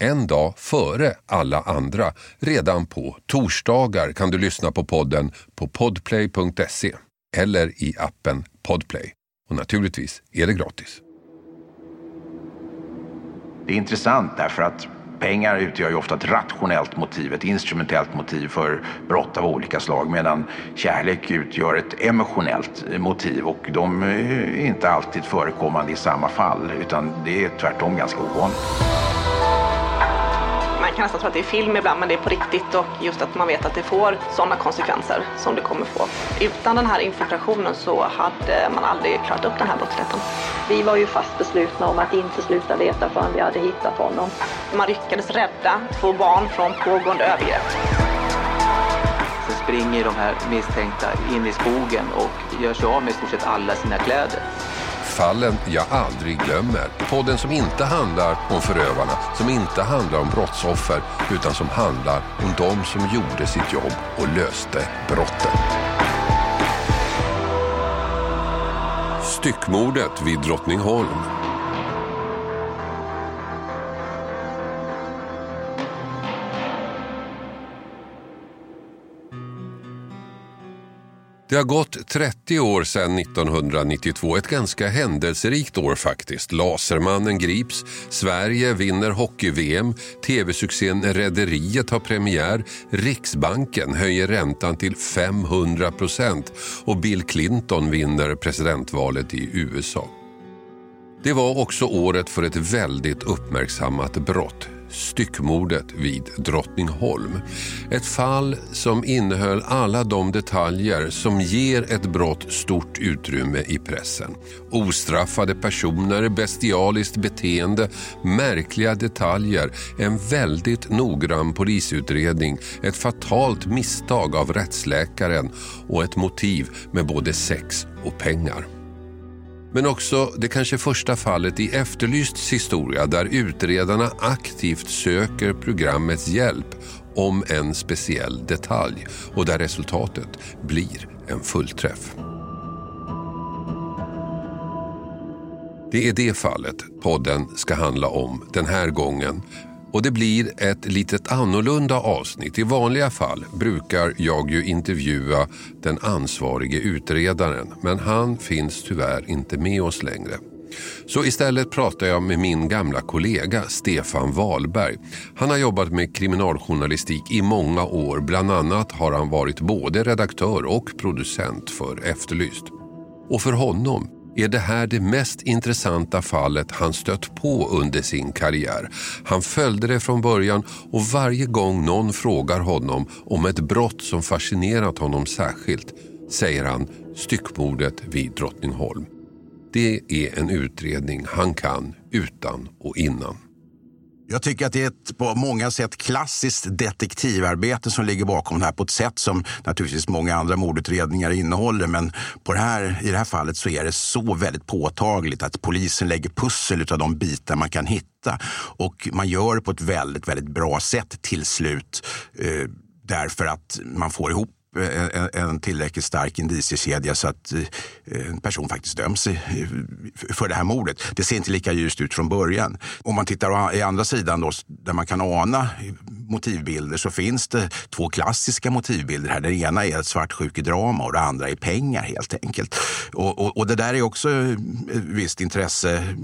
en dag före alla andra. Redan på torsdagar kan du lyssna på podden på podplay.se eller i appen Podplay. Och naturligtvis är det gratis. Det är intressant därför att pengar utgör ju ofta ett rationellt motiv, ett instrumentellt motiv för brott av olika slag medan kärlek utgör ett emotionellt motiv och de är inte alltid förekommande i samma fall utan det är tvärtom ganska ovanligt. Kan nästan tro att det är film ibland men det är på riktigt och just att man vet att det får sådana konsekvenser som det kommer få. Utan den här infiltrationen så hade man aldrig klarat upp den här brottsligheten. Vi var ju fast beslutna om att inte sluta leta förrän vi hade hittat honom. Man lyckades rädda två barn från pågående övergrepp. Sen springer de här misstänkta in i skogen och gör sig av med i stort sett alla sina kläder. Fallen jag aldrig glömmer. Podden som inte handlar om förövarna, som inte handlar om brottsoffer, utan som handlar om de som gjorde sitt jobb och löste brotten. Styckmordet vid Drottningholm. Det har gått 30 år sedan 1992, ett ganska händelserikt år faktiskt. Lasermannen grips, Sverige vinner hockey-VM, tv-succén Rederiet har premiär, Riksbanken höjer räntan till 500 procent och Bill Clinton vinner presidentvalet i USA. Det var också året för ett väldigt uppmärksammat brott styckmordet vid Drottningholm. Ett fall som innehöll alla de detaljer som ger ett brott stort utrymme i pressen. Ostraffade personer, bestialiskt beteende, märkliga detaljer, en väldigt noggrann polisutredning, ett fatalt misstag av rättsläkaren och ett motiv med både sex och pengar. Men också det kanske första fallet i Efterlysts historia där utredarna aktivt söker programmets hjälp om en speciell detalj och där resultatet blir en fullträff. Det är det fallet podden ska handla om den här gången och det blir ett litet annorlunda avsnitt. I vanliga fall brukar jag ju intervjua den ansvarige utredaren men han finns tyvärr inte med oss längre. Så istället pratar jag med min gamla kollega Stefan Wahlberg. Han har jobbat med kriminaljournalistik i många år. Bland annat har han varit både redaktör och producent för Efterlyst. Och för honom är det här det mest intressanta fallet han stött på under sin karriär. Han följde det från början och varje gång någon frågar honom om ett brott som fascinerat honom särskilt säger han styckmordet vid Drottningholm. Det är en utredning han kan utan och innan. Jag tycker att det är ett på många sätt klassiskt detektivarbete som ligger bakom det här på ett sätt som naturligtvis många andra mordutredningar innehåller. Men på det här, i det här fallet så är det så väldigt påtagligt att polisen lägger pussel av de bitar man kan hitta. Och man gör det på ett väldigt, väldigt bra sätt till slut. Eh, därför att man får ihop en, en tillräckligt stark indiciekedja så att eh, en person faktiskt döms för det här mordet. Det ser inte lika ljust ut från början. Om man tittar i andra sidan då, där man kan ana motivbilder så finns det två klassiska motivbilder här. Den ena är ett svartsjukedrama och det andra är pengar helt enkelt. Och, och, och, det där är också ett visst intresse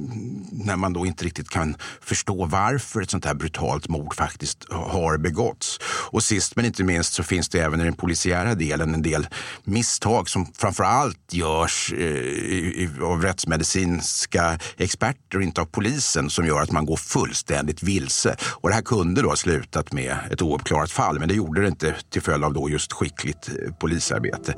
när man då inte riktigt kan förstå varför ett sånt här brutalt mord faktiskt har begåtts. Och sist men inte minst så finns det även i den polisiära delen en del misstag som framför allt görs eh, av rättsmedicinska experter och inte av polisen som gör att man går fullständigt vilse. Och det här kunde då ha slutat med ett ouppklarat fall, men det gjorde det inte till följd av då just skickligt eh, polisarbete.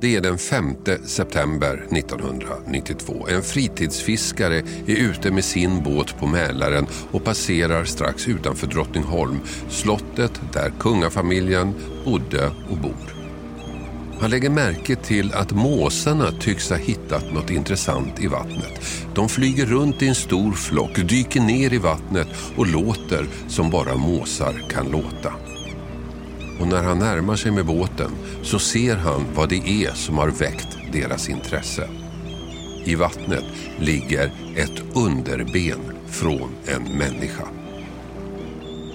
Det är den 5 september 1992. En fritidsfiskare är ute med sin båt på Mälaren och passerar strax utanför Drottningholm, slottet där kungafamiljen bodde och bor. Han lägger märke till att måsarna tycks ha hittat något intressant i vattnet. De flyger runt i en stor flock, dyker ner i vattnet och låter som bara måsar kan låta. Och när han närmar sig med båten så ser han vad det är som har väckt deras intresse. I vattnet ligger ett underben från en människa.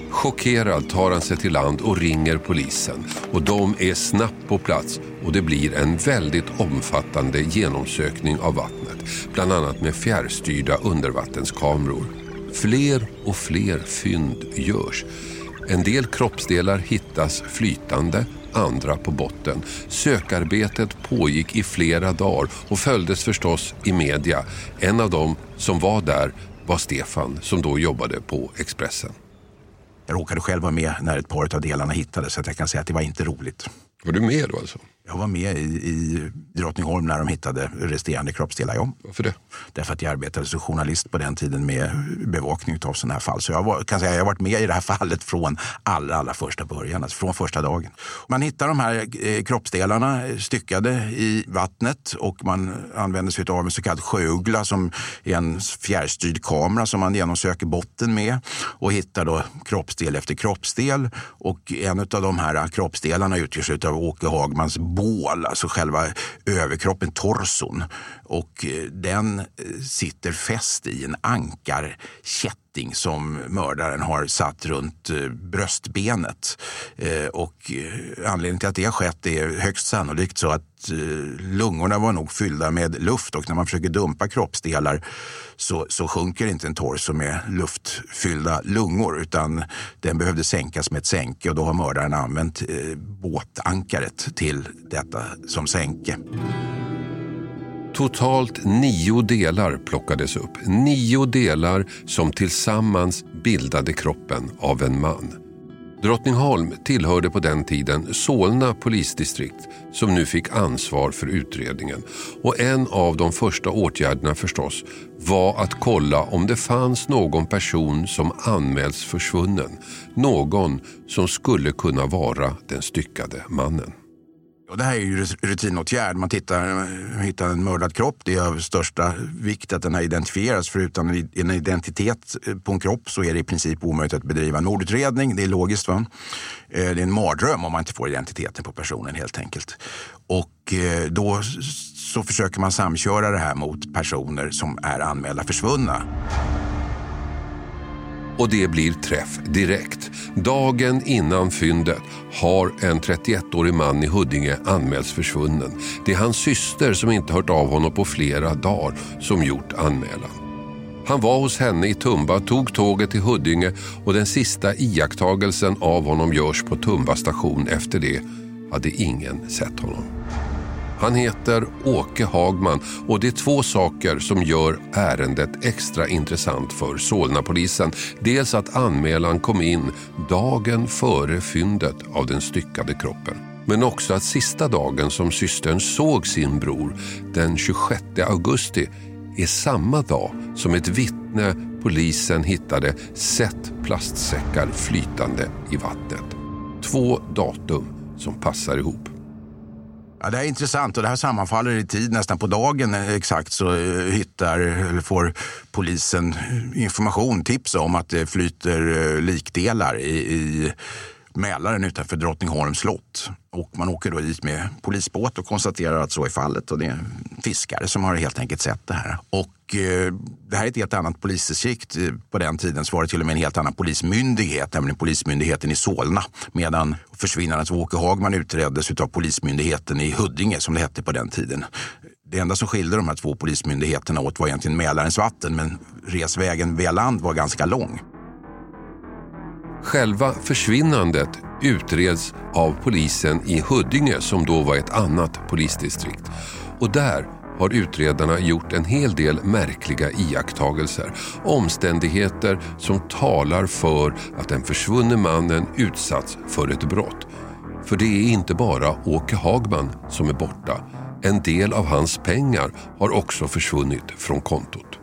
Chockerad tar han sig till land och ringer polisen. Och de är snabbt på plats och det blir en väldigt omfattande genomsökning av vattnet. Bland annat med fjärrstyrda undervattenskameror. Fler och fler fynd görs. En del kroppsdelar hittas flytande, andra på botten. Sökarbetet pågick i flera dagar och följdes förstås i media. En av dem som var där var Stefan som då jobbade på Expressen. Jag råkade själv vara med när ett par av delarna hittades så att jag kan säga att det var inte roligt. Var du med då alltså? Jag var med i, i Drottningholm när de hittade resterande kroppsdelar. Ja. Varför det? Därför att jag arbetade som journalist på den tiden med bevakning av sådana här fall. Så jag var, kan säga jag har varit med i det här fallet från allra, allra första början, alltså från första dagen. Man hittar de här eh, kroppsdelarna styckade i vattnet och man använder sig av en så kallad sjöuggla som är en fjärrstyrd kamera som man genomsöker botten med och hittar då kroppsdel efter kroppsdel. Och en av de här kroppsdelarna utgörs av Åke Hagmans bål, alltså själva överkroppen, torson. Och eh, den eh, sitter fäst i en ankarkätting som mördaren har satt runt eh, bröstbenet. Och anledningen till att det har skett är högst sannolikt så att Eh, lungorna var nog fyllda med luft och när man försöker dumpa kroppsdelar så, så sjunker inte en torso med luftfyllda lungor utan den behövde sänkas med ett sänke och då har mördaren använt eh, båtankaret till detta som sänke. Totalt nio delar plockades upp. Nio delar som tillsammans bildade kroppen av en man. Drottningholm tillhörde på den tiden Solna polisdistrikt som nu fick ansvar för utredningen. Och en av de första åtgärderna förstås var att kolla om det fanns någon person som anmälts försvunnen. Någon som skulle kunna vara den styckade mannen. Och det här är ju rutinåtgärd. Man tittar, eh, hittar en mördad kropp. Det är av största vikt att den här identifieras. För utan en identitet eh, på en kropp så är det i princip omöjligt att bedriva en mordutredning. Det är logiskt. Va? Eh, det är en mardröm om man inte får identiteten på personen helt enkelt. Och då så försöker man samköra det här mot personer som är anmälda försvunna. Och det blir träff direkt. Dagen innan fyndet har en 31-årig man i Huddinge anmälts försvunnen. Det är hans syster som inte hört av honom på flera dagar som gjort anmälan. Han var hos henne i Tumba, tog tåget till Huddinge och den sista iakttagelsen av honom görs på Tumba station. Efter det hade ingen sett honom. Han heter Åke Hagman och det är två saker som gör ärendet extra intressant för Solnapolisen. Dels att anmälan kom in dagen före fyndet av den styckade kroppen. Men också att sista dagen som systern såg sin bror, den 26 augusti, är samma dag som ett vittne polisen hittade sett plastsäckar flytande i vattnet. Två datum som passar ihop. Ja, det är intressant och det här sammanfaller i tid nästan på dagen eh, exakt så eh, hittar, eller får polisen information, tips om att det flyter eh, likdelar i, i Mälaren utanför Drottningholms slott. Och man åker då dit med polisbåt och konstaterar att så är fallet. Och det är fiskare som har helt enkelt sett det här. Och eh, det här är ett helt annat polisdistrikt. Eh, på den tiden så var det till och med en helt annan polismyndighet, nämligen Polismyndigheten i Solna. Medan försvinnandet av Åke Hagman utreddes av Polismyndigheten i Huddinge som det hette på den tiden. Det enda som skilde de här två polismyndigheterna åt var egentligen Mälarens vatten men resvägen via land var ganska lång. Själva försvinnandet utreds av polisen i Huddinge som då var ett annat polisdistrikt. Och där har utredarna gjort en hel del märkliga iakttagelser. Omständigheter som talar för att den försvunne mannen utsatts för ett brott. För det är inte bara Åke Hagman som är borta En del av hans pengar har också försvunnit från kontot.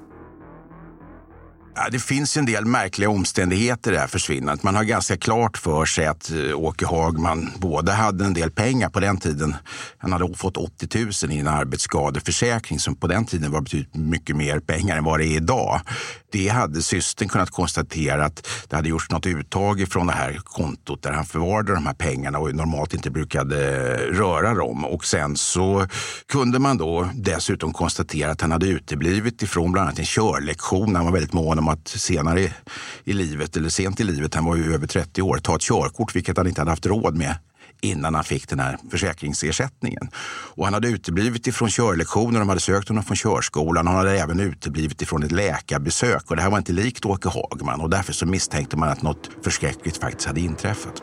Ja, det finns en del märkliga omständigheter i det här försvinnandet. Man har ganska klart för sig att eh, Åke Hagman både hade en del pengar på den tiden. Han hade fått 80 000 i en arbetsskadeförsäkring som på den tiden var betydligt mycket mer pengar än vad det är idag. Det hade systern kunnat konstatera att det hade gjorts något uttag från det här kontot där han förvarade de här pengarna och normalt inte brukade röra dem. Och sen så kunde man då dessutom konstatera att han hade uteblivit ifrån bland annat en körlektion. Han var väldigt mån honom att senare i, i livet, eller sent i livet, han var ju över 30 år, ta ett körkort, vilket han inte hade haft råd med innan han fick den här försäkringsersättningen. Och han hade uteblivit ifrån körlektioner, de hade sökt honom från körskolan. Han hade även uteblivit ifrån ett läkarbesök och det här var inte likt Åke Hagman och därför så misstänkte man att något förskräckligt faktiskt hade inträffat.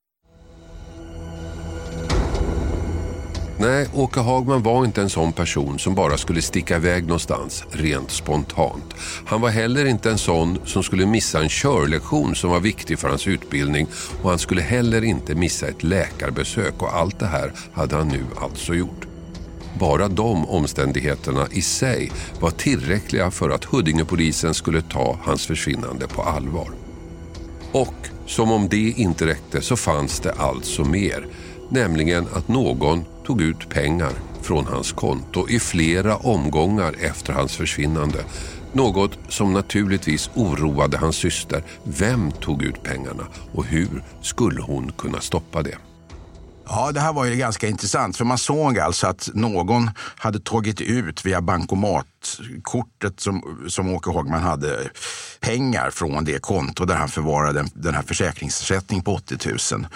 Nej, Åke Hagman var inte en sån person som bara skulle sticka iväg någonstans rent spontant. Han var heller inte en sån som skulle missa en körlektion som var viktig för hans utbildning och han skulle heller inte missa ett läkarbesök och allt det här hade han nu alltså gjort. Bara de omständigheterna i sig var tillräckliga för att Huddingepolisen skulle ta hans försvinnande på allvar. Och som om det inte räckte så fanns det alltså mer. Nämligen att någon tog ut pengar från hans konto i flera omgångar efter hans försvinnande. Något som naturligtvis oroade hans syster. Vem tog ut pengarna och hur skulle hon kunna stoppa det? Ja, det här var ju ganska intressant för man såg alltså att någon hade tagit ut via bankomatkortet som, som Åke Hagman hade pengar från det konto där han förvarade den, här försäkringsersättningen på 80 000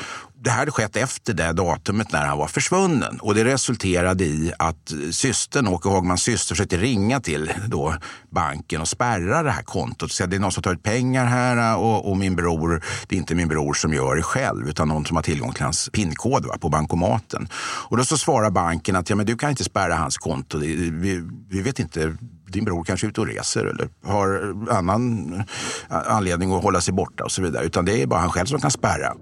det här hade skett efter det datumet när han var försvunnen och det resulterade i att systern, Åke Hagmans syster, försökte ringa till då banken och spärra det här kontot. Så det är någon som tagit pengar här och, och, min bror, det är inte min bror som gör det själv utan någon som har tillgång till hans pinkod va, på bankomaten. Och då så svarar banken att ja, men du kan inte spärra hans konto. Vi, vi vet inte din bror kanske är ute och reser eller har annan anledning att hålla sig borta och så vidare. Utan det är bara han själv som kan spärra.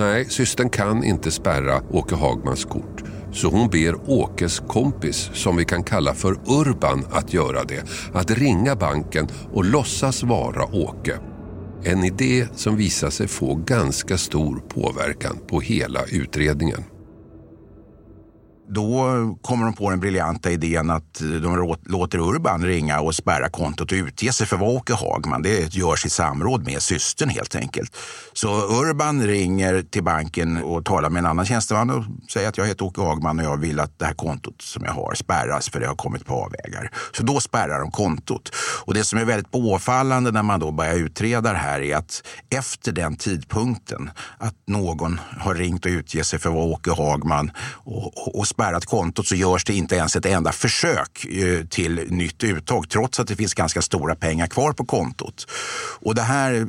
Nej, systern kan inte spärra Åke Hagmans kort. Så hon ber Åkes kompis, som vi kan kalla för Urban, att göra det. Att ringa banken och låtsas vara Åke. En idé som visar sig få ganska stor påverkan på hela utredningen. Då kommer de på den briljanta idén att de låter Urban ringa och spärra kontot och utge sig för att vara Åke Hagman. Det görs i samråd med systern helt enkelt. Så Urban ringer till banken och talar med en annan tjänsteman och säger att jag heter Åke Hagman och jag vill att det här kontot som jag har spärras för det har kommit på avvägar. Så då spärrar de kontot. Och det som är väldigt påfallande när man då börjar utreda det här är att efter den tidpunkten att någon har ringt och utge sig för att vara Åke Hagman och, och, och spärrat kontot så görs det inte ens ett enda försök eh, till nytt uttag trots att det finns ganska stora pengar kvar på kontot. Och det här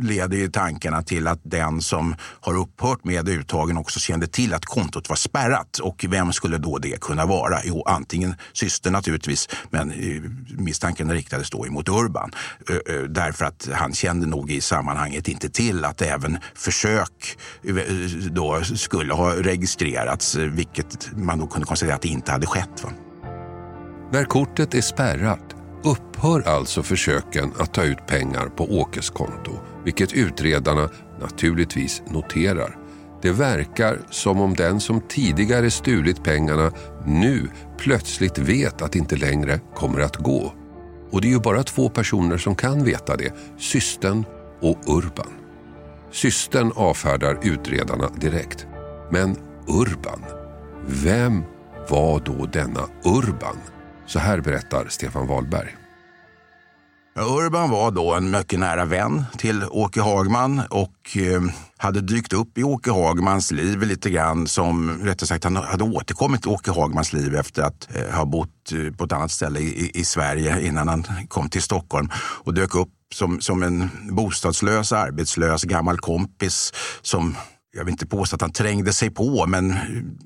leder ju tankarna till att den som har upphört med uttagen också kände till att kontot var spärrat. Och vem skulle då det kunna vara? Jo, antingen systern naturligtvis, men eh, misstanken riktades då emot Urban. Eh, eh, därför att han kände nog i sammanhanget inte till att även försök då skulle ha registrerats, vilket man då kunde konstatera att det inte hade skett. Va? När kortet är spärrat upphör alltså försöken att ta ut pengar på Åkes konto, vilket utredarna naturligtvis noterar. Det verkar som om den som tidigare stulit pengarna nu plötsligt vet att det inte längre kommer att gå. Och det är ju bara två personer som kan veta det, systern och Urban. Systern avfärdar utredarna direkt. Men Urban vem var då denna Urban? Så här berättar Stefan Wahlberg. Urban var då en mycket nära vän till Åke Hagman och eh, hade dykt upp i Åke Hagmans liv lite grann som, rättare sagt han hade återkommit till Åke Hagmans liv efter att eh, ha bott eh, på ett annat ställe i, i Sverige innan han kom till Stockholm och dök upp som, som en bostadslös, arbetslös gammal kompis som jag vill inte påstå att han trängde sig på, men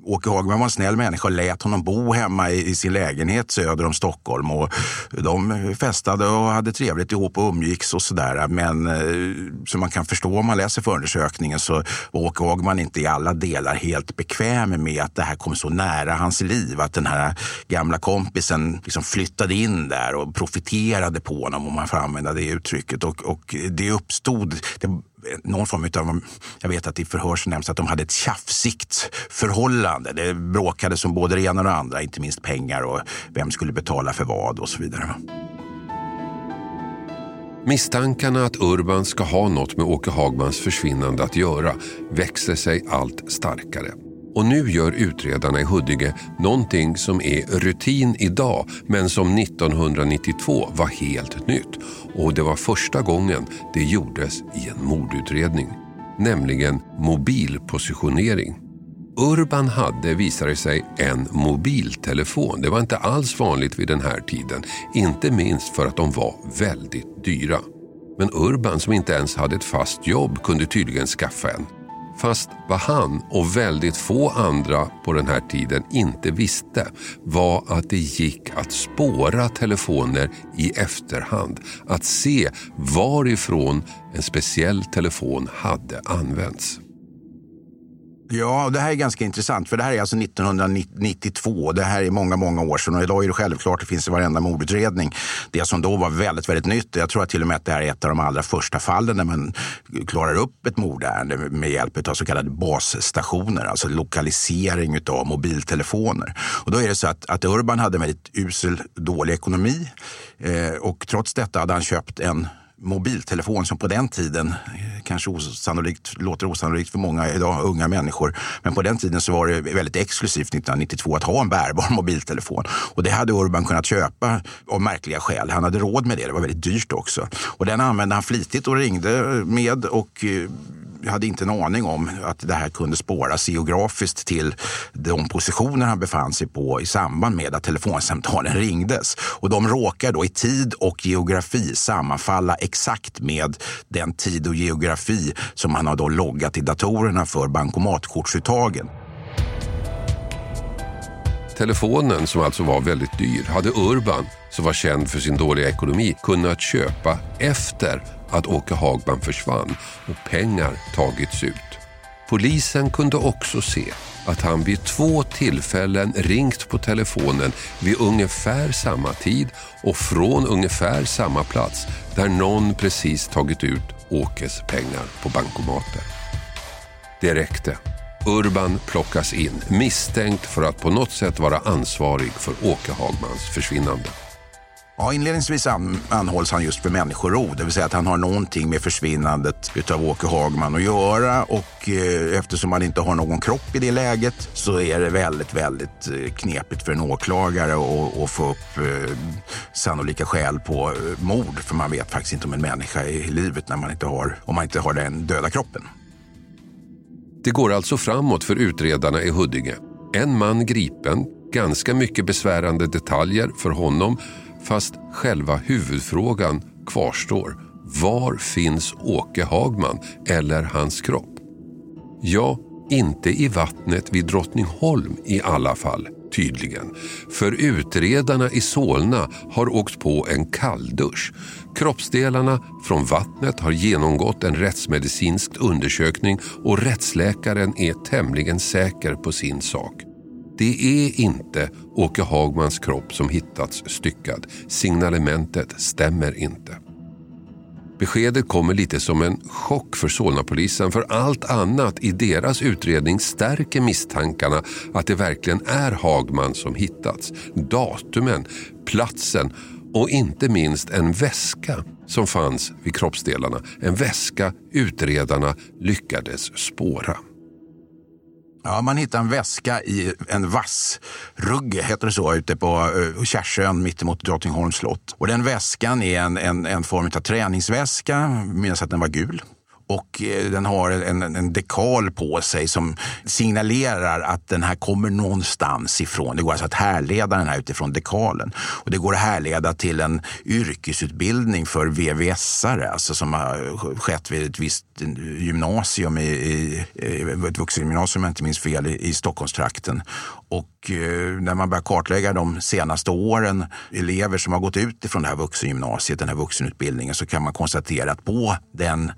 Åke Hagman var en snäll människa och lät honom bo hemma i, sin lägenhet söder om Stockholm. Och de festade och hade trevligt ihop och umgicks och sådär. Men eh, som man kan förstå om man läser förundersökningen så var Åke Hagman inte i alla delar helt bekväm med att det här kom så nära hans liv. Att den här gamla kompisen liksom flyttade in där och profiterade på honom, om man får använda det uttrycket. Och, och det uppstod, det någon form av, jag vet att i förhör så nämns att de hade ett tjafsigt förhållande. Det bråkade som både det ena och det andra, inte minst pengar och vem skulle betala för vad och så vidare. Misstankarna att Urban ska ha något med Åke Hagmans försvinnande att göra växer sig allt starkare. Och nu gör utredarna i Huddinge någonting som är rutin idag men som 1992 var helt nytt. Och det var första gången det gjordes i en mordutredning. nämligen mobilpositionering. Urban hade, visade det sig, en mobiltelefon. Det var inte alls vanligt vid den här tiden. Inte minst för att de var väldigt dyra. Men Urban, som inte ens hade ett fast jobb, kunde tydligen skaffa en. Fast vad han och väldigt få andra på den här tiden inte visste var att det gick att spåra telefoner i efterhand. Att se varifrån en speciell telefon hade använts. Ja, det här är ganska intressant för det här är alltså 1992. Det här är många, många år sedan och idag är det självklart, det finns i varenda mordutredning. Det som då var väldigt, väldigt nytt. Jag tror att till och med att det här är ett av de allra första fallen där man klarar upp ett mordärende med hjälp av så kallade basstationer, alltså lokalisering av mobiltelefoner. Och då är det så att, att Urban hade en väldigt usel, dålig ekonomi eh, och trots detta hade han köpt en mobiltelefon som på den tiden eh, kanske osannolikt, låter osannolikt för många idag, unga människor. Men på den tiden så var det väldigt exklusivt 1992 att ha en bärbar mobiltelefon. Och det hade Urban kunnat köpa av märkliga skäl. Han hade råd med det. Det var väldigt dyrt också. Och den använde han flitigt och ringde med och eh, jag hade inte en aning om att det här kunde spåras geografiskt till de positioner han befann sig på i samband med att telefonsamtalen ringdes. Och de råkar då i tid och geografi sammanfalla exakt med den tid och geografi som han har då loggat i datorerna för bankomatkortsuttagen. Telefonen, som alltså var väldigt dyr, hade Urban, som var känd för sin dåliga ekonomi, kunnat köpa efter att Åke Hagman försvann och pengar tagits ut. Polisen kunde också se att han vid två tillfällen ringt på telefonen vid ungefär samma tid och från ungefär samma plats där någon precis tagit ut Åkes pengar på bankomater. Det räckte. Urban plockas in misstänkt för att på något sätt vara ansvarig för Åke Hagmans försvinnande. Ja, inledningsvis an, anhålls han just för människorov, det vill säga att han har någonting med försvinnandet av Åke Hagman att göra och eh, eftersom han inte har någon kropp i det läget så är det väldigt, väldigt eh, knepigt för en åklagare att få upp eh, sannolika skäl på eh, mord för man vet faktiskt inte om en människa är i livet när man inte har, om man inte har den döda kroppen. Det går alltså framåt för utredarna i Huddinge. En man gripen, ganska mycket besvärande detaljer för honom Fast själva huvudfrågan kvarstår. Var finns Åke Hagman eller hans kropp? Ja, inte i vattnet vid Drottningholm i alla fall, tydligen. För utredarna i Solna har åkt på en kalldusch. Kroppsdelarna från vattnet har genomgått en rättsmedicinsk undersökning och rättsläkaren är tämligen säker på sin sak. Det är inte Åke Hagmans kropp som hittats styckad. Signalementet stämmer inte. Beskedet kommer lite som en chock för Solnapolisen för allt annat i deras utredning stärker misstankarna att det verkligen är Hagman som hittats. Datumen, platsen och inte minst en väska som fanns vid kroppsdelarna. En väska utredarna lyckades spåra. Ja, man hittar en väska i en vassrugge, heter det så, ute på eh, Kärsön mittemot Drottningholms slott. Och den väskan är en, en, en form av träningsväska, minns att den var gul och eh, den har en, en, dekal på sig som signalerar att den här kommer någonstans ifrån. Det går alltså att härleda den här utifrån dekalen. Och det går att härleda till en yrkesutbildning för VVS-are, alltså som har skett vid ett visst gymnasium, i, i, ett vuxengymnasium om jag inte minns fel, i, i Stockholmstrakten. Och eh, när man börjar kartlägga de senaste åren, elever som har gått ut ifrån det här vuxengymnasiet, den här vuxenutbildningen, så kan man konstatera att på den,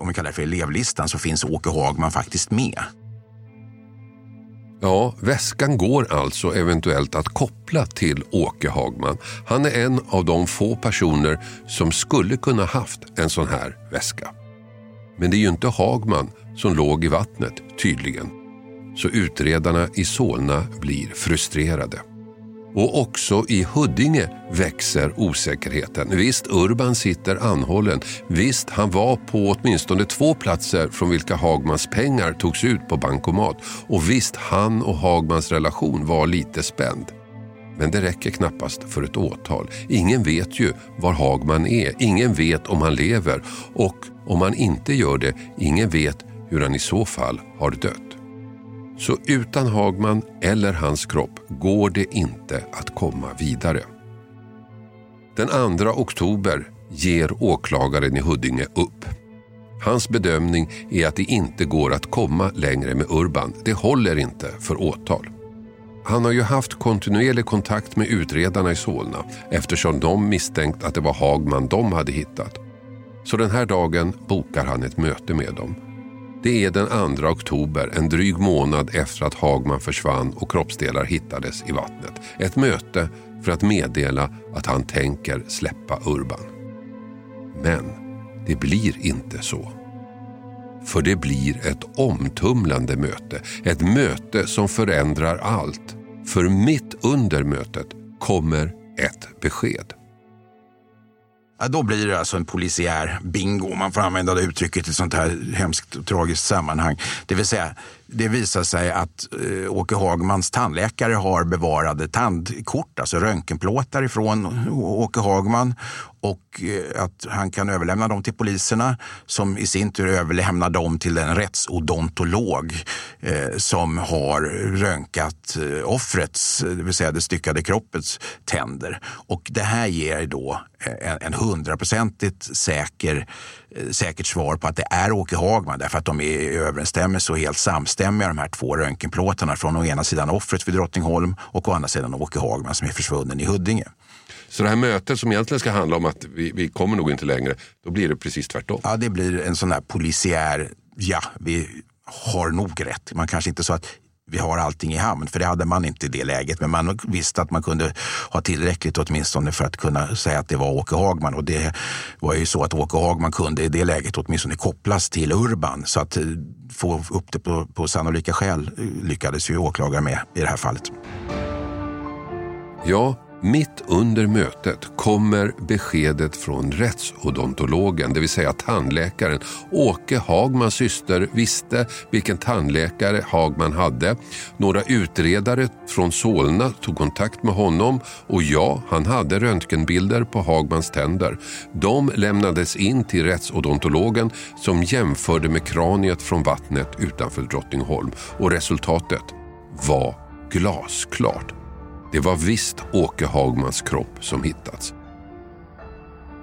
om vi kallar det för elevlistan, så finns Åke Hagman faktiskt med. Ja, väskan går alltså eventuellt att koppla till Åke Hagman. Han är en av de få personer som skulle kunna haft en sån här väska. Men det är ju inte Hagman som låg i vattnet, tydligen så utredarna i Solna blir frustrerade. Och också i Huddinge växer osäkerheten. Visst, Urban sitter anhållen. Visst, han var på åtminstone två platser från vilka Hagmans pengar togs ut på bankomat. Och visst, han och Hagmans relation var lite spänd. Men det räcker knappast för ett åtal. Ingen vet ju var Hagman är. Ingen vet om han lever. Och om han inte gör det, ingen vet hur han i så fall har dött. Så utan Hagman eller hans kropp går det inte att komma vidare. Den 2 oktober ger åklagaren i Huddinge upp. Hans bedömning är att det inte går att komma längre med Urban. Det håller inte för åtal. Han har ju haft kontinuerlig kontakt med utredarna i Solna eftersom de misstänkt att det var Hagman de hade hittat. Så den här dagen bokar han ett möte med dem. Det är den 2 oktober, en dryg månad efter att Hagman försvann och kroppsdelar hittades i vattnet. Ett möte för att meddela att han tänker släppa Urban. Men det blir inte så. För det blir ett omtumlande möte. Ett möte som förändrar allt. För mitt under mötet kommer ett besked. Ja, då blir det alltså en polisiär bingo, om man får använda det uttrycket i ett sånt här hemskt och tragiskt sammanhang. Det vill säga, det visar sig att eh, Åke Hagmans tandläkare har bevarade tandkort, alltså röntgenplåtar ifrån Åke Hagman och eh, att han kan överlämna dem till poliserna som i sin tur överlämnar dem till en rättsodontolog eh, som har röntgat eh, offrets, eh, det vill säga det styckade kroppets tänder. Och det här ger då eh, en, en hundraprocentigt säker, eh, säkert svar på att det är Åke Hagman därför att de är i överensstämmelse och helt samstämmiga de här två röntgenplåtarna från å ena sidan offret vid Drottningholm och å andra sidan Åke Hagman som är försvunnen i Huddinge. Så det här mötet som egentligen ska handla om att vi, vi kommer nog inte längre, då blir det precis tvärtom. Ja, det blir en sån här polisiär, ja, vi har nog rätt. Man kanske inte så att vi har allting i hamn, för det hade man inte i det läget. Men man visste att man kunde ha tillräckligt åtminstone för att kunna säga att det var Åke Hagman. Och det var ju så att Åke Hagman kunde i det läget åtminstone kopplas till Urban. Så att eh, få upp det på, på sannolika skäl eh, lyckades ju åklagaren med i det här fallet. Ja, mitt under mötet kommer beskedet från rättsodontologen, det vill säga tandläkaren. Åke Hagmans syster visste vilken tandläkare Hagman hade. Några utredare från Solna tog kontakt med honom och ja, han hade röntgenbilder på Hagmans tänder. De lämnades in till rättsodontologen som jämförde med kraniet från vattnet utanför Drottningholm och resultatet var glasklart. Det var visst Åke Hagmans kropp som hittats.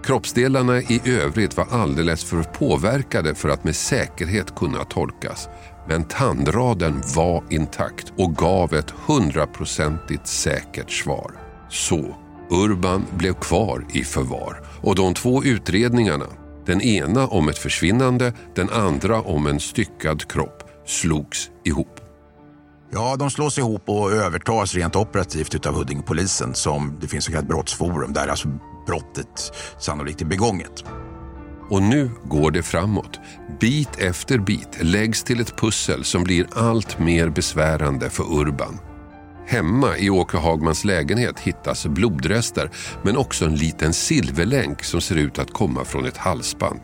Kroppsdelarna i övrigt var alldeles för påverkade för att med säkerhet kunna tolkas. Men tandraden var intakt och gav ett hundraprocentigt säkert svar. Så Urban blev kvar i förvar och de två utredningarna, den ena om ett försvinnande, den andra om en styckad kropp, slogs ihop. Ja, de slås ihop och övertas rent operativt utav Huddingepolisen som det finns ett brottsforum där alltså brottet sannolikt är begånget. Och nu går det framåt. Bit efter bit läggs till ett pussel som blir allt mer besvärande för Urban. Hemma i Åke Hagmans lägenhet hittas blodrester men också en liten silverlänk som ser ut att komma från ett halsband.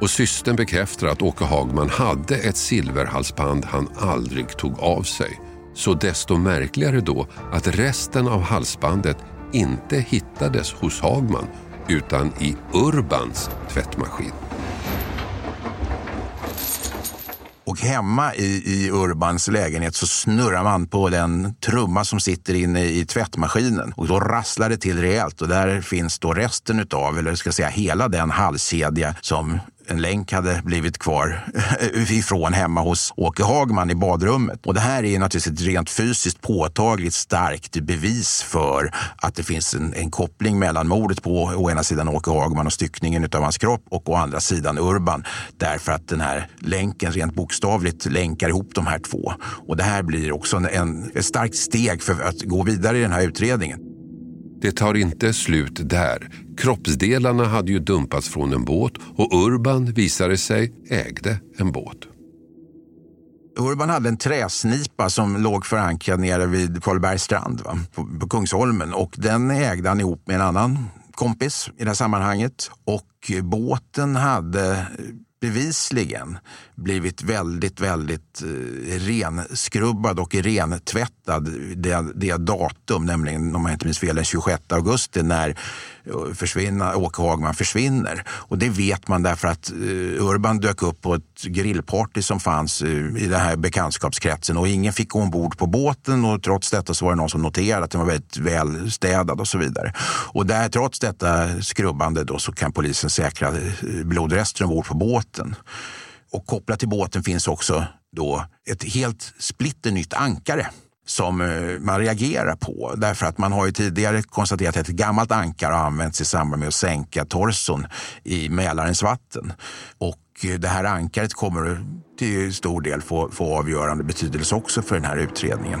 Och systern bekräftar att Åke Hagman hade ett silverhalsband han aldrig tog av sig. Så desto märkligare då att resten av halsbandet inte hittades hos Hagman utan i Urbans tvättmaskin. Och hemma i, i Urbans lägenhet så snurrar man på den trumma som sitter inne i tvättmaskinen. Och då rasslar det till rejält och där finns då resten utav, eller ska jag säga hela den halskedja som en länk hade blivit kvar ifrån hemma hos Åke Hagman i badrummet. Och det här är naturligtvis ett rent fysiskt påtagligt starkt bevis för att det finns en, en koppling mellan mordet på å ena sidan Åke Hagman och styckningen av hans kropp och å andra sidan Urban. Därför att den här länken rent bokstavligt länkar ihop de här två. Och det här blir också en, en, ett starkt steg för att gå vidare i den här utredningen. Det tar inte slut där. Kroppsdelarna hade ju dumpats från en båt och Urban visade sig ägde en båt. Urban hade en träsnipa som låg förankrad nere vid Karlbergs strand va? På, på Kungsholmen och den ägde han ihop med en annan kompis i det här sammanhanget. Och båten hade bevisligen blivit väldigt, väldigt eh, renskrubbad och rentvättad det, det datum, nämligen om jag inte minns fel den 26 augusti när eh, försvinna, Åke Hagman försvinner. Och det vet man därför att eh, Urban dök upp på ett grillparty som fanns eh, i den här bekantskapskretsen och ingen fick gå ombord på båten och trots detta så var det någon som noterade att den var väldigt välstädad och så vidare. Och där, trots detta skrubbande då, så kan polisen säkra blodrester ombord på båten. Och kopplat till båten finns också då ett helt splitternytt ankare som eh, man reagerar på. Därför att man har ju tidigare konstaterat att ett gammalt ankare har använts i samband med att sänka torson i Mälarens vatten. Och eh, det här ankaret kommer till stor del få, få avgörande betydelse också för den här utredningen.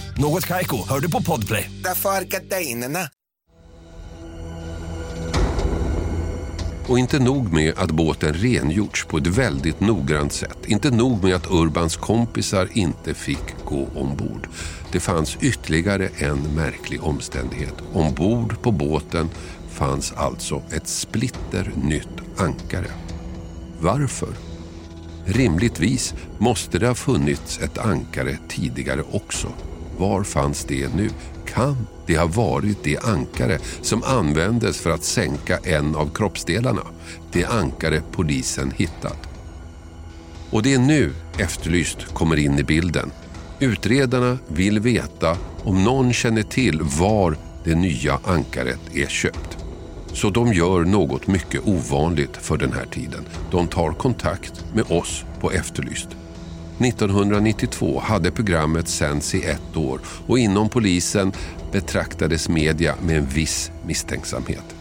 Något Kaiko, hör du på Podplay. Därför är gardinerna. Och inte nog med att båten rengjorts på ett väldigt noggrant sätt. Inte nog med att Urbans kompisar inte fick gå ombord. Det fanns ytterligare en märklig omständighet. Ombord på båten fanns alltså ett splitter nytt ankare. Varför? Rimligtvis måste det ha funnits ett ankare tidigare också. Var fanns det nu? Kan det ha varit det ankare som användes för att sänka en av kroppsdelarna? Det ankare polisen hittat. Och det är nu Efterlyst kommer in i bilden. Utredarna vill veta om någon känner till var det nya ankaret är köpt. Så de gör något mycket ovanligt för den här tiden. De tar kontakt med oss på Efterlyst. 1992 hade programmet sänts i ett år och inom polisen betraktades media med en viss misstänksamhet.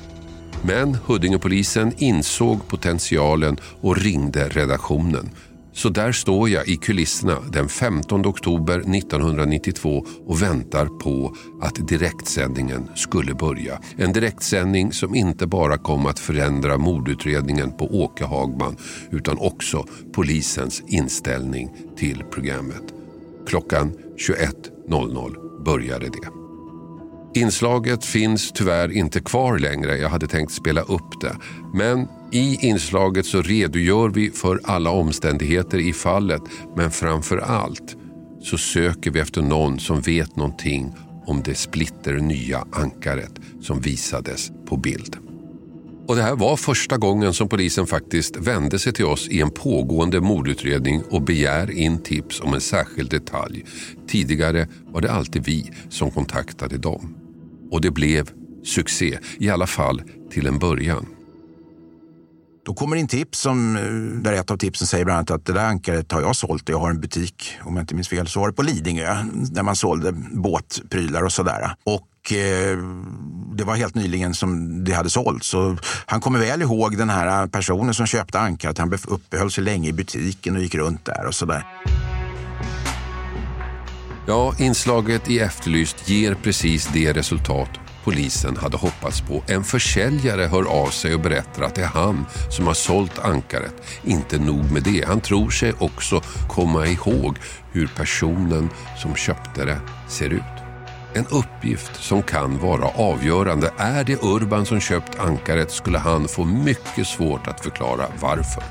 Men Huddingepolisen insåg potentialen och ringde redaktionen. Så där står jag i kulisserna den 15 oktober 1992 och väntar på att direktsändningen skulle börja. En direktsändning som inte bara kom att förändra mordutredningen på Åke Hagman utan också polisens inställning till programmet. Klockan 21.00 började det. Inslaget finns tyvärr inte kvar längre. Jag hade tänkt spela upp det. Men i inslaget så redogör vi för alla omständigheter i fallet. Men framför allt så söker vi efter någon som vet någonting om det splitter nya ankaret som visades på bild. Och det här var första gången som polisen faktiskt vände sig till oss i en pågående mordutredning och begär in tips om en särskild detalj. Tidigare var det alltid vi som kontaktade dem. Och det blev succé, i alla fall till en början. Då kommer in tips som, eh, där ett av tipsen säger bland annat att det där ankaret har jag sålt. Jag har en butik, om jag inte minns fel, så var det på Lidingö där man sålde båtprylar och sådär. Och eh, det var helt nyligen som det hade sålts. Så han kommer väl ihåg den här personen som köpte ankaret. Han uppehöll sig länge i butiken och gick runt där och sådär. Ja, inslaget i Efterlyst ger precis det resultat polisen hade hoppats på. En försäljare hör av sig och berättar att det är han som har sålt ankaret. Inte nog med det, han tror sig också komma ihåg hur personen som köpte det ser ut. En uppgift som kan vara avgörande. Är det Urban som köpt ankaret skulle han få mycket svårt att förklara varför.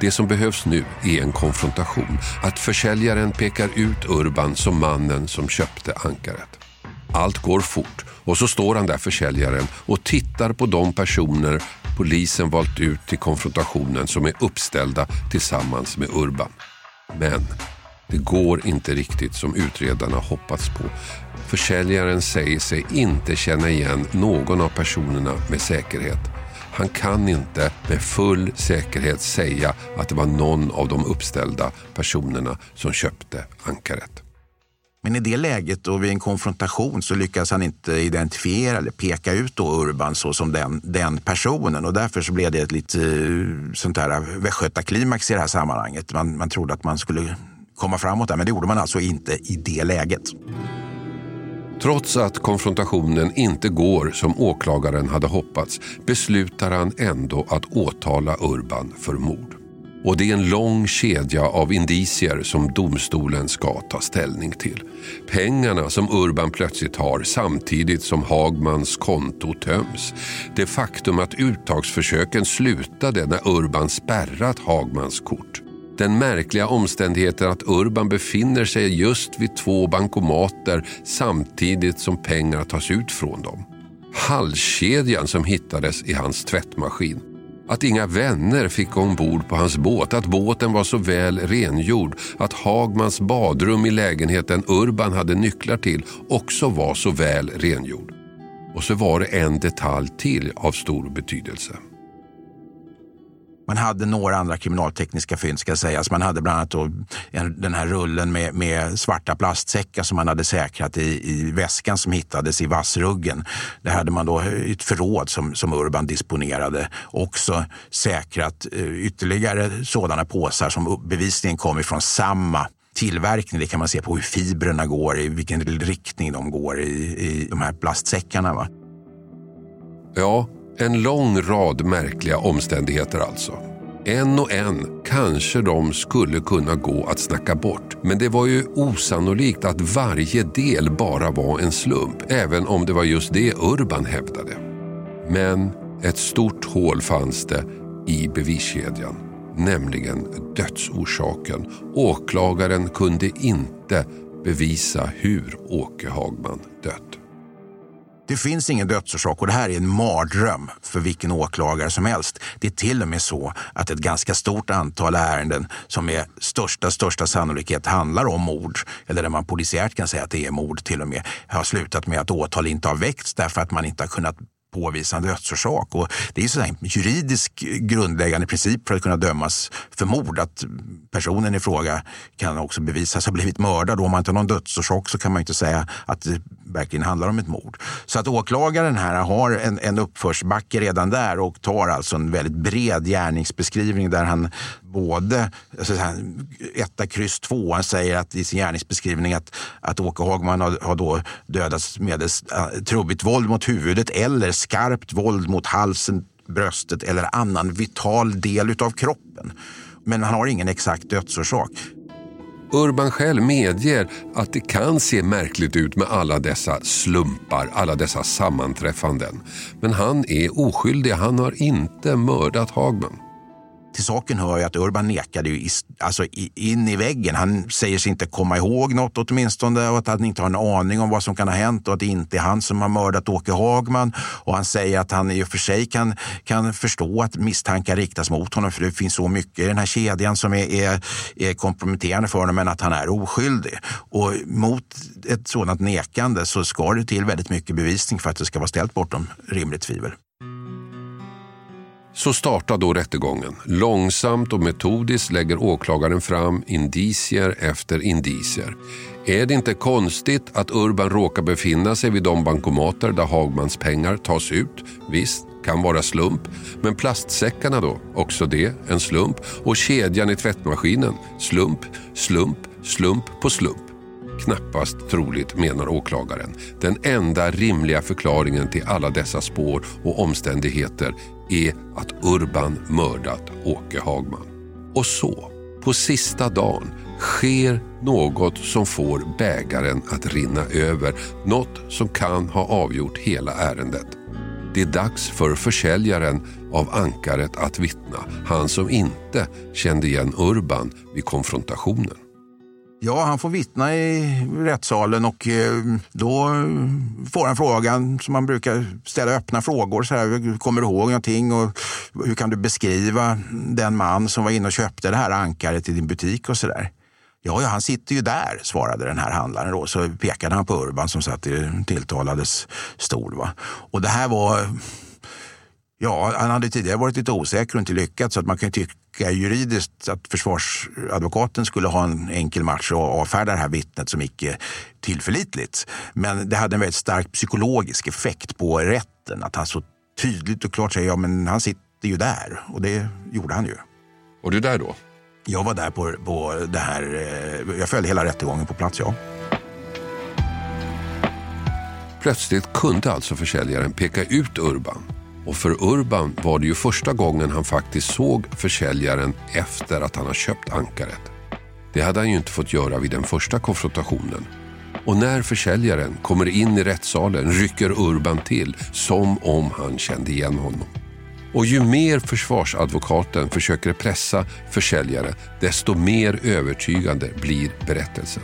Det som behövs nu är en konfrontation. Att försäljaren pekar ut Urban som mannen som köpte ankaret. Allt går fort och så står han där försäljaren och tittar på de personer polisen valt ut till konfrontationen som är uppställda tillsammans med Urban. Men det går inte riktigt som utredarna hoppats på. Försäljaren säger sig inte känna igen någon av personerna med säkerhet. Han kan inte med full säkerhet säga att det var någon av de uppställda personerna som köpte ankaret. Men i det läget och vid en konfrontation så lyckas han inte identifiera eller peka ut då Urban så som den, den personen och därför så blev det ett lite eh, sånt här västgötaklimax i det här sammanhanget. Man, man trodde att man skulle komma framåt där men det gjorde man alltså inte i det läget. Trots att konfrontationen inte går som åklagaren hade hoppats beslutar han ändå att åtala Urban för mord. Och det är en lång kedja av indicier som domstolen ska ta ställning till. Pengarna som Urban plötsligt har samtidigt som Hagmans konto töms. Det faktum att uttagsförsöken slutade när Urban spärrat Hagmans kort. Den märkliga omständigheten att Urban befinner sig just vid två bankomater samtidigt som pengar tas ut från dem. Halskedjan som hittades i hans tvättmaskin. Att inga vänner fick ombord på hans båt, att båten var så väl rengjord, att Hagmans badrum i lägenheten Urban hade nycklar till också var så väl rengjord. Och så var det en detalj till av stor betydelse. Man hade några andra kriminaltekniska fynd ska sägas. Man hade bland annat en, den här rullen med, med, svarta plastsäckar som man hade säkrat i, i väskan som hittades i vassruggen. Där hade man då ett förråd som, som Urban disponerade. Också säkrat eh, ytterligare sådana påsar som bevisligen kom ifrån samma tillverkning. Det kan man se på hur fibrerna går, i vilken riktning de går i, i de här plastsäckarna. Va? Ja, en lång rad märkliga omständigheter alltså. En och en kanske de skulle kunna gå att snacka bort. Men det var ju osannolikt att varje del bara var en slump, även om det var just det Urban hävdade. Men ett stort hål fanns det i beviskedjan, nämligen dödsorsaken. Åklagaren kunde inte bevisa hur Åke Hagman dött. Det finns ingen dödsorsak och det här är en mardröm för vilken åklagare som helst. Det är till och med så att ett ganska stort antal ärenden som med största, största sannolikhet handlar om mord, eller där man polisiärt kan säga att det är mord till och med, har slutat med att åtal inte har väckts därför att man inte har kunnat påvisa en dödsorsak. Och det är en juridisk grundläggande princip för att kunna dömas för mord att personen i fråga kan också bevisas ha blivit mördad. Om man inte har någon dödsorsak så kan man inte säga att det verkligen handlar om ett mord. Så att åklagaren här har en, en uppförsbacke redan där och tar alltså en väldigt bred gärningsbeskrivning där han både alltså, etta, kryss, tvåan säger att i sin gärningsbeskrivning att, att Åke Hagman har, har då dödats med uh, trubbigt våld mot huvudet eller skarpt våld mot halsen, bröstet eller annan vital del utav kroppen. Men han har ingen exakt dödsorsak. Urban själv medger att det kan se märkligt ut med alla dessa slumpar, alla dessa sammanträffanden. Men han är oskyldig, han har inte mördat Hagman. Till saken hör ju att Urban nekade ju alltså in i väggen. Han säger sig inte komma ihåg något åtminstone och att han inte har en aning om vad som kan ha hänt och att det inte är han som har mördat Åke Hagman. Och han säger att han i och för sig kan, kan förstå att misstankar riktas mot honom för det finns så mycket i den här kedjan som är, är, är komprometterande för honom men att han är oskyldig. Och mot ett sådant nekande så ska det till väldigt mycket bevisning för att det ska vara ställt bortom rimligt tvivel. Så startar då rättegången. Långsamt och metodiskt lägger åklagaren fram indicier efter indicier. Är det inte konstigt att Urban råkar befinna sig vid de bankomater där Hagmans pengar tas ut? Visst, kan vara slump. Men plastsäckarna då? Också det en slump. Och kedjan i tvättmaskinen? Slump, slump, slump på slump. Knappast troligt, menar åklagaren. Den enda rimliga förklaringen till alla dessa spår och omständigheter är att Urban mördat Åke Hagman. Och så, på sista dagen, sker något som får bägaren att rinna över. Något som kan ha avgjort hela ärendet. Det är dags för försäljaren av ankaret att vittna. Han som inte kände igen Urban vid konfrontationen. Ja, han får vittna i rättssalen och eh, då får han frågan som man brukar ställa öppna frågor. Så här, kommer du ihåg någonting och hur kan du beskriva den man som var inne och köpte det här ankaret i din butik och så där? Ja, ja, han sitter ju där, svarade den här handlaren. Då. Så pekade han på Urban som satt i tilltalades stol. Va? Och det här var... Ja, han hade tidigare varit lite osäker och inte lyckats så att man kan tycka juridiskt att försvarsadvokaten skulle ha en enkel match och avfärda det här vittnet som icke tillförlitligt. Men det hade en väldigt stark psykologisk effekt på rätten att han så tydligt och klart säger ja men han sitter ju där och det gjorde han ju. Och du där då? Jag var där på, på det här, eh, jag följde hela rättegången på plats, ja. Plötsligt kunde alltså försäljaren peka ut Urban. Och för Urban var det ju första gången han faktiskt såg försäljaren efter att han har köpt ankaret. Det hade han ju inte fått göra vid den första konfrontationen. Och när försäljaren kommer in i rättssalen rycker Urban till som om han kände igen honom. Och ju mer försvarsadvokaten försöker pressa försäljare, desto mer övertygande blir berättelsen.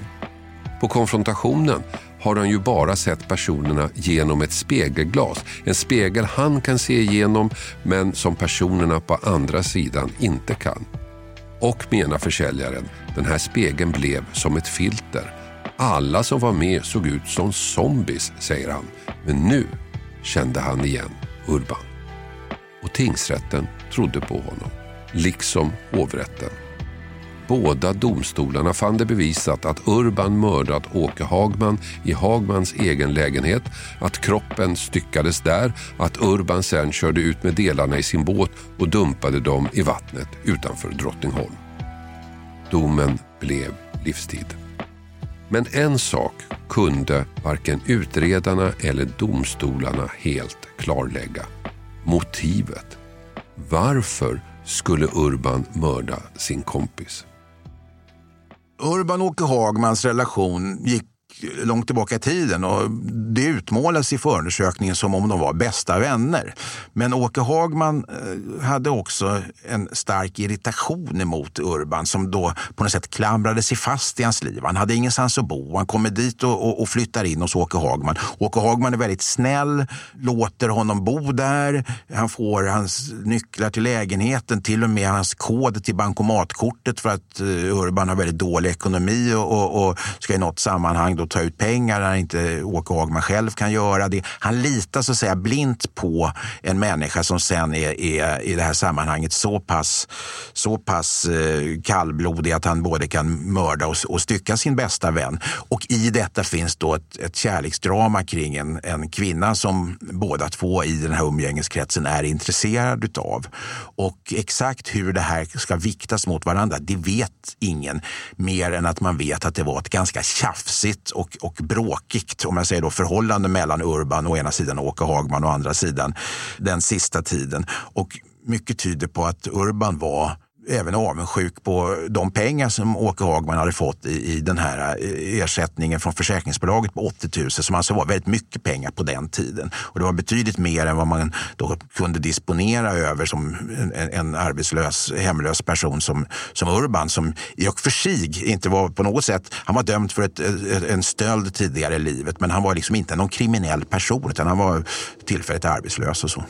På konfrontationen har han ju bara sett personerna genom ett spegelglas. En spegel han kan se igenom men som personerna på andra sidan inte kan. Och menar försäljaren, den här spegeln blev som ett filter. Alla som var med såg ut som zombies, säger han. Men nu kände han igen Urban och tingsrätten trodde på honom, liksom hovrätten. Båda domstolarna fann det bevisat att Urban mördat Åke Hagman i Hagmans egen lägenhet, att kroppen styckades där, att Urban sen körde ut med delarna i sin båt och dumpade dem i vattnet utanför Drottningholm. Domen blev livstid. Men en sak kunde varken utredarna eller domstolarna helt klarlägga motivet. Varför skulle Urban mörda sin kompis? Urban och Åke Hagmans relation gick långt tillbaka i tiden och det utmålas i förundersökningen som om de var bästa vänner. Men Åke Hagman eh, hade också en stark irritation emot Urban som då på något sätt klamrade sig fast i hans liv. Han hade ingenstans att bo. Han kommer dit och, och, och flyttar in hos Åke Hagman. Åke Hagman är väldigt snäll, låter honom bo där. Han får hans nycklar till lägenheten, till och med hans kod till bankomatkortet för att eh, Urban har väldigt dålig ekonomi och, och, och ska i något sammanhang då ta ut pengar när inte Åke Hagman själv kan göra det. Han litar så att säga blint på en människa som sen är, är i det här sammanhanget så pass, så pass eh, kallblodig att han både kan mörda och, och stycka sin bästa vän. Och i detta finns då ett, ett kärleksdrama kring en, en kvinna som båda två i den här umgängeskretsen är intresserad utav. Och exakt hur det här ska viktas mot varandra, det vet ingen mer än att man vet att det var ett ganska tjafsigt och, och bråkigt om jag säger då, förhållande mellan Urban å ena sidan och Åke Hagman å andra sidan den sista tiden. Och mycket tyder på att Urban var även avundsjuk på de pengar som Åke Hagman hade fått i, i den här eh, ersättningen från försäkringsbolaget på 80 000 som alltså var väldigt mycket pengar på den tiden. Och det var betydligt mer än vad man då kunde disponera över som en, en arbetslös, hemlös person som, som Urban som i och för sig inte var på något sätt, han var dömd för ett, en stöld tidigare i livet men han var liksom inte någon kriminell person utan han var tillfälligt arbetslös och så.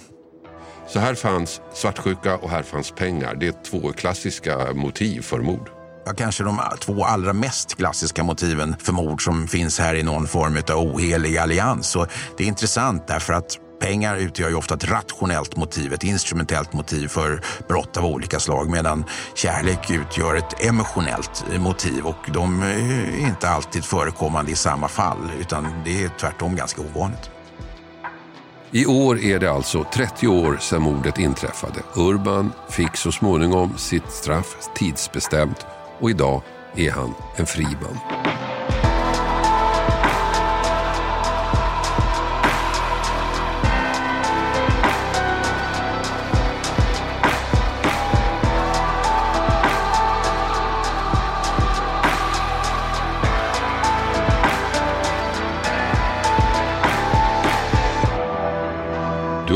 Så här fanns svartsjuka och här fanns pengar. Det är två klassiska motiv för mord. Ja, kanske de två allra mest klassiska motiven för mord som finns här i någon form av ohelig allians. Och det är intressant därför att Pengar utgör ju ofta ett rationellt motiv, ett instrumentellt motiv för brott av olika slag medan kärlek utgör ett emotionellt motiv och de är inte alltid förekommande i samma fall utan det är tvärtom ganska ovanligt. I år är det alltså 30 år sedan mordet inträffade. Urban fick så småningom sitt straff tidsbestämt och idag är han en fri man.